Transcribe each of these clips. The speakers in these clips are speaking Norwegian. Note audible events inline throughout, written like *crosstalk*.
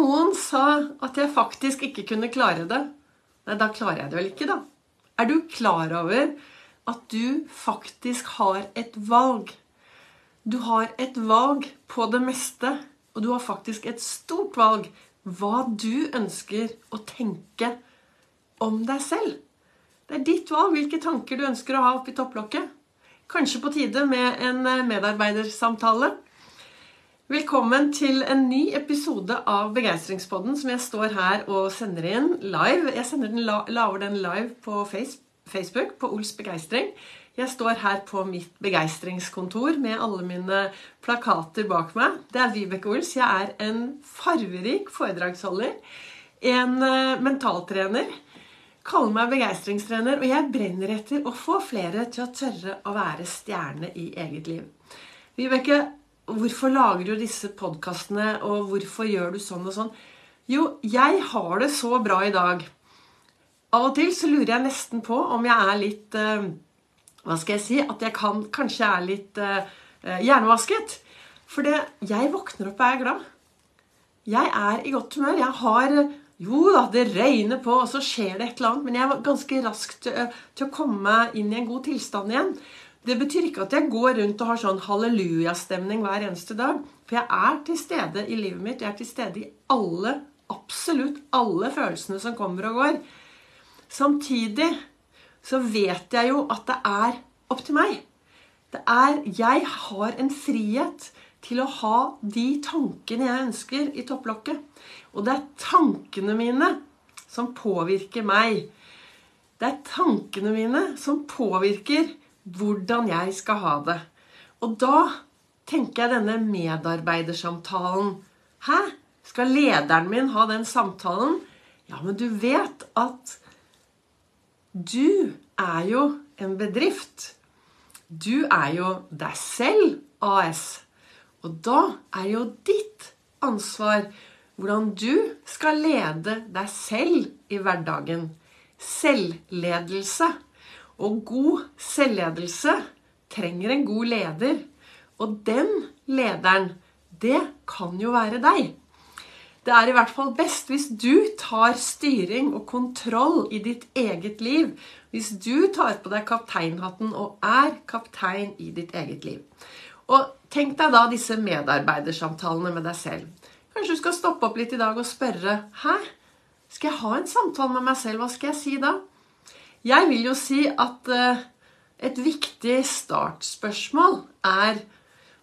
noen sa at jeg faktisk ikke kunne klare det, nei, da klarer jeg det vel ikke, da. Er du klar over at du faktisk har et valg? Du har et valg på det meste, og du har faktisk et stort valg hva du ønsker å tenke om deg selv. Det er ditt valg hvilke tanker du ønsker å ha oppi topplokket. Kanskje på tide med en medarbeidersamtale. Velkommen til en ny episode av Begeistringspodden som jeg står her og sender inn live. Jeg den, laver den live på Facebook, på Ols Begeistring. Jeg står her på mitt begeistringskontor med alle mine plakater bak meg. Det er Vibeke Ols. Jeg er en farverik foredragsholder. En uh, mentaltrener. Kaller meg begeistringstrener, og jeg brenner etter å få flere til å tørre å være stjerne i eget liv. Vibeke, Hvorfor lager du disse podkastene, og hvorfor gjør du sånn og sånn? Jo, jeg har det så bra i dag. Av og til så lurer jeg nesten på om jeg er litt uh, Hva skal jeg si? At jeg kan, kanskje er litt uh, hjernevasket. For det, jeg våkner opp og er glad. Jeg er i godt humør. Jeg har Jo da, det regner på, og så skjer det et eller annet. Men jeg er ganske rask til, til å komme inn i en god tilstand igjen. Det betyr ikke at jeg går rundt og har sånn hallelujastemning hver eneste dag. For jeg er til stede i livet mitt. Jeg er til stede i alle, absolutt alle følelsene som kommer og går. Samtidig så vet jeg jo at det er opp til meg. Det er Jeg har en frihet til å ha de tankene jeg ønsker i topplokket. Og det er tankene mine som påvirker meg. Det er tankene mine som påvirker hvordan jeg skal ha det. Og da tenker jeg denne medarbeidersamtalen Hæ? Skal lederen min ha den samtalen? Ja, men du vet at du er jo en bedrift. Du er jo deg selv AS. Og da er jo ditt ansvar hvordan du skal lede deg selv i hverdagen. Selvledelse. Og god selvledelse trenger en god leder. Og den lederen, det kan jo være deg. Det er i hvert fall best hvis du tar styring og kontroll i ditt eget liv. Hvis du tar på deg kapteinhatten og er kaptein i ditt eget liv. Og tenk deg da disse medarbeidersamtalene med deg selv. Kanskje du skal stoppe opp litt i dag og spørre Hæ? Skal jeg ha en samtale med meg selv? Hva skal jeg si da? Jeg vil jo si at eh, et viktig startspørsmål er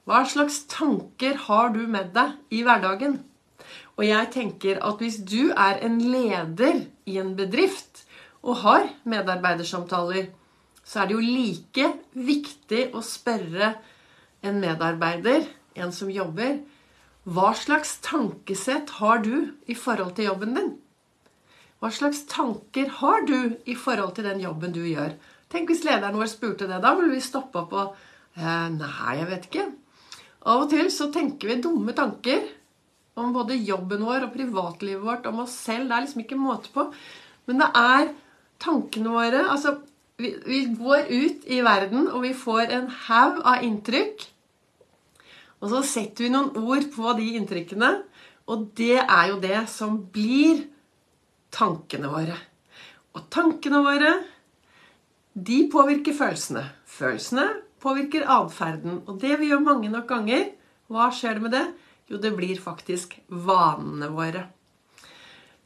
hva slags tanker har du med deg i hverdagen? Og jeg tenker at hvis du er en leder i en bedrift og har medarbeidersamtaler, så er det jo like viktig å spørre en medarbeider, en som jobber, hva slags tankesett har du i forhold til jobben din? Hva slags tanker har du i forhold til den jobben du gjør? Tenk hvis lederen vår spurte det. Da ville vi stoppe opp og eh, Nei, jeg vet ikke. Av og til så tenker vi dumme tanker om både jobben vår og privatlivet vårt, om oss selv. Det er liksom ikke måte på. Men det er tankene våre Altså, vi, vi går ut i verden, og vi får en haug av inntrykk. Og så setter vi noen ord på de inntrykkene, og det er jo det som blir tankene våre. Og tankene våre, de påvirker følelsene. Følelsene påvirker atferden. Og det vi gjør mange nok ganger, hva skjer det med det? Jo, det blir faktisk vanene våre.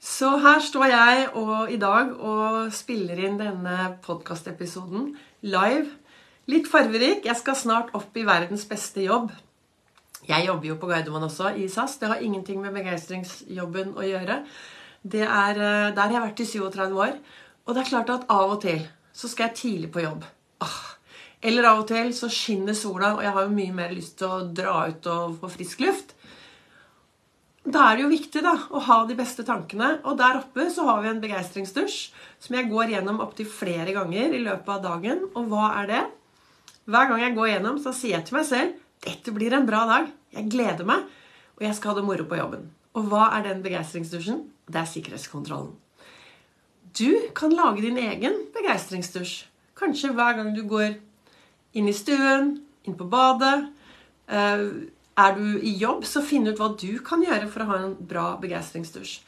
Så her står jeg og, i dag og spiller inn denne podkastepisoden live. Litt farverik. Jeg skal snart opp i verdens beste jobb. Jeg jobber jo på Gardermoen også, i SAS. Det har ingenting med begeistringsjobben å gjøre det er, der Der har jeg vært i 37 år. Og det er klart at av og til så skal jeg tidlig på jobb. Ah. Eller av og til så skinner sola, og jeg har jo mye mer lyst til å dra ut og få frisk luft. Da er det jo viktig da, å ha de beste tankene. Og der oppe så har vi en begeistringsdusj som jeg går gjennom opptil flere ganger i løpet av dagen. Og hva er det? Hver gang jeg går gjennom, så sier jeg til meg selv dette blir en bra dag. Jeg gleder meg, og jeg skal ha det moro på jobben. Og hva er den begeistringsdusjen? Det er sikkerhetskontrollen. Du kan lage din egen begeistringsdusj. Kanskje hver gang du går inn i stuen, inn på badet, eh, er du i jobb, så finn ut hva du kan gjøre for å ha en bra begeistringsdusj.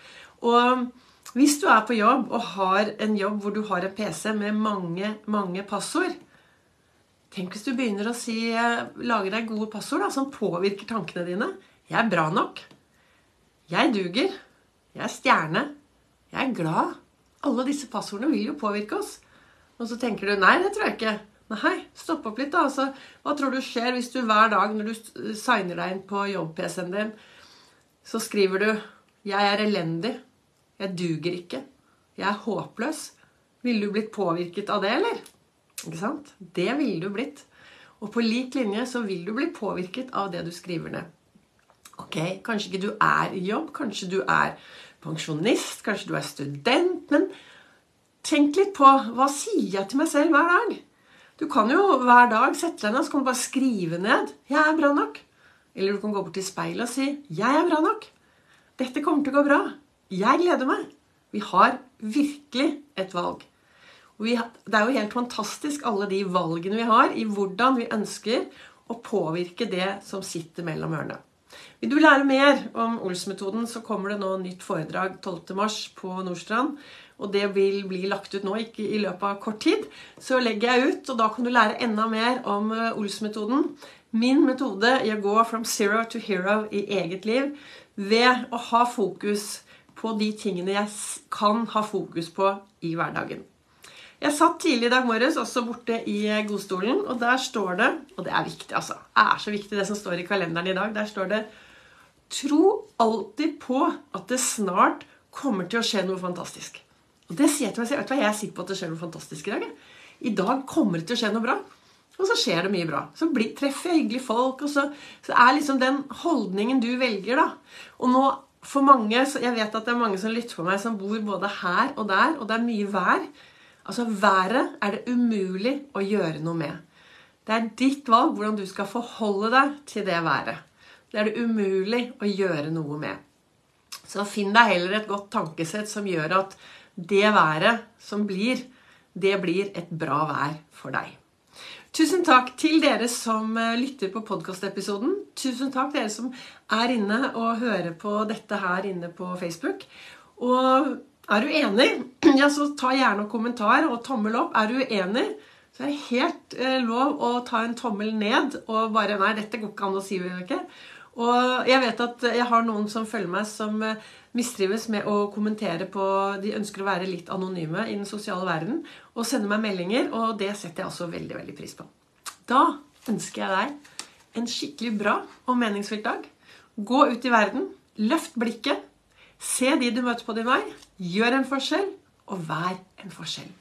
Og hvis du er på jobb og har en jobb hvor du har en PC med mange, mange passord Tenk hvis du begynner å si, lage deg gode passord da, som påvirker tankene dine. 'Jeg er bra nok'. 'Jeg duger'. 'Jeg er stjerne'. 'Jeg er glad'. Alle disse passordene vil jo påvirke oss. Og så tenker du 'nei, det tror jeg ikke'. Nei, stopp opp litt, da. Altså, hva tror du skjer hvis du hver dag når du signer deg inn på jobb-PC-en din, så skriver du 'Jeg er elendig'. 'Jeg duger ikke'. 'Jeg er håpløs'. Ville du blitt påvirket av det, eller? Ikke sant? Det ville du blitt. Og på lik linje så vil du bli påvirket av det du skriver ned. Ok, Kanskje ikke du er i jobb, kanskje du er pensjonist, kanskje du er student. Men tenk litt på hva sier jeg til meg selv hver dag? Du kan jo hver dag sette deg ned så kan du bare skrive ned 'Jeg er bra nok'. Eller du kan gå bort til speilet og si 'Jeg er bra nok'. Dette kommer til å gå bra. Jeg gleder meg. Vi har virkelig et valg. det er jo helt fantastisk alle de valgene vi har i hvordan vi ønsker å påvirke det som sitter mellom ørene. Vil du lære mer om Ols-metoden, så kommer det nå nytt foredrag 12.3 på Nordstrand og det vil bli lagt ut nå, ikke i løpet av kort tid, så legger jeg ut, og da kan du lære enda mer om eh, Ols-metoden. Min metode i å gå from zero to hero i eget liv ved å ha fokus på de tingene jeg kan ha fokus på i hverdagen. Jeg satt tidlig i dag morges også borte i eh, godstolen, og der står det Og det er viktig, altså. Det er så viktig, det som står i kalenderen i dag. Der står det Tro alltid på at det snart kommer til å skje noe fantastisk. Og det sier jeg til meg selv. Vet du hva, Jeg er sikker på at det skjer noe fantastisk i dag. I dag kommer det til å skje noe bra. Og så skjer det mye bra. Så blir, treffer jeg hyggelige folk. Og så, så, er liksom den holdningen du velger, da. Og nå for mange, Jeg vet at det er mange som lytter på meg, som bor både her og der, og det er mye vær. Altså, været er det umulig å gjøre noe med. Det er ditt valg hvordan du skal forholde deg til det været. Det er det umulig å gjøre noe med. Så finn deg heller et godt tankesett som gjør at det været som blir, det blir et bra vær for deg. Tusen takk til dere som eh, lytter på podkastepisoden. Tusen takk dere som er inne og hører på dette her inne på Facebook. Og er du enig, *clears throat* ja, så ta gjerne en kommentar og tommel opp. Er du uenig, så er det helt eh, lov å ta en tommel ned og bare Nei, dette går ikke an å si. Ikke? Og jeg vet at jeg har noen som følger meg, som eh, mistrives med å kommentere på De ønsker å være litt anonyme i den sosiale verden og sende meg meldinger, og det setter jeg også veldig, veldig pris på. Da ønsker jeg deg en skikkelig bra og meningsfylt dag. Gå ut i verden, løft blikket, se de du møter på din vei, gjør en forskjell, og vær en forskjell.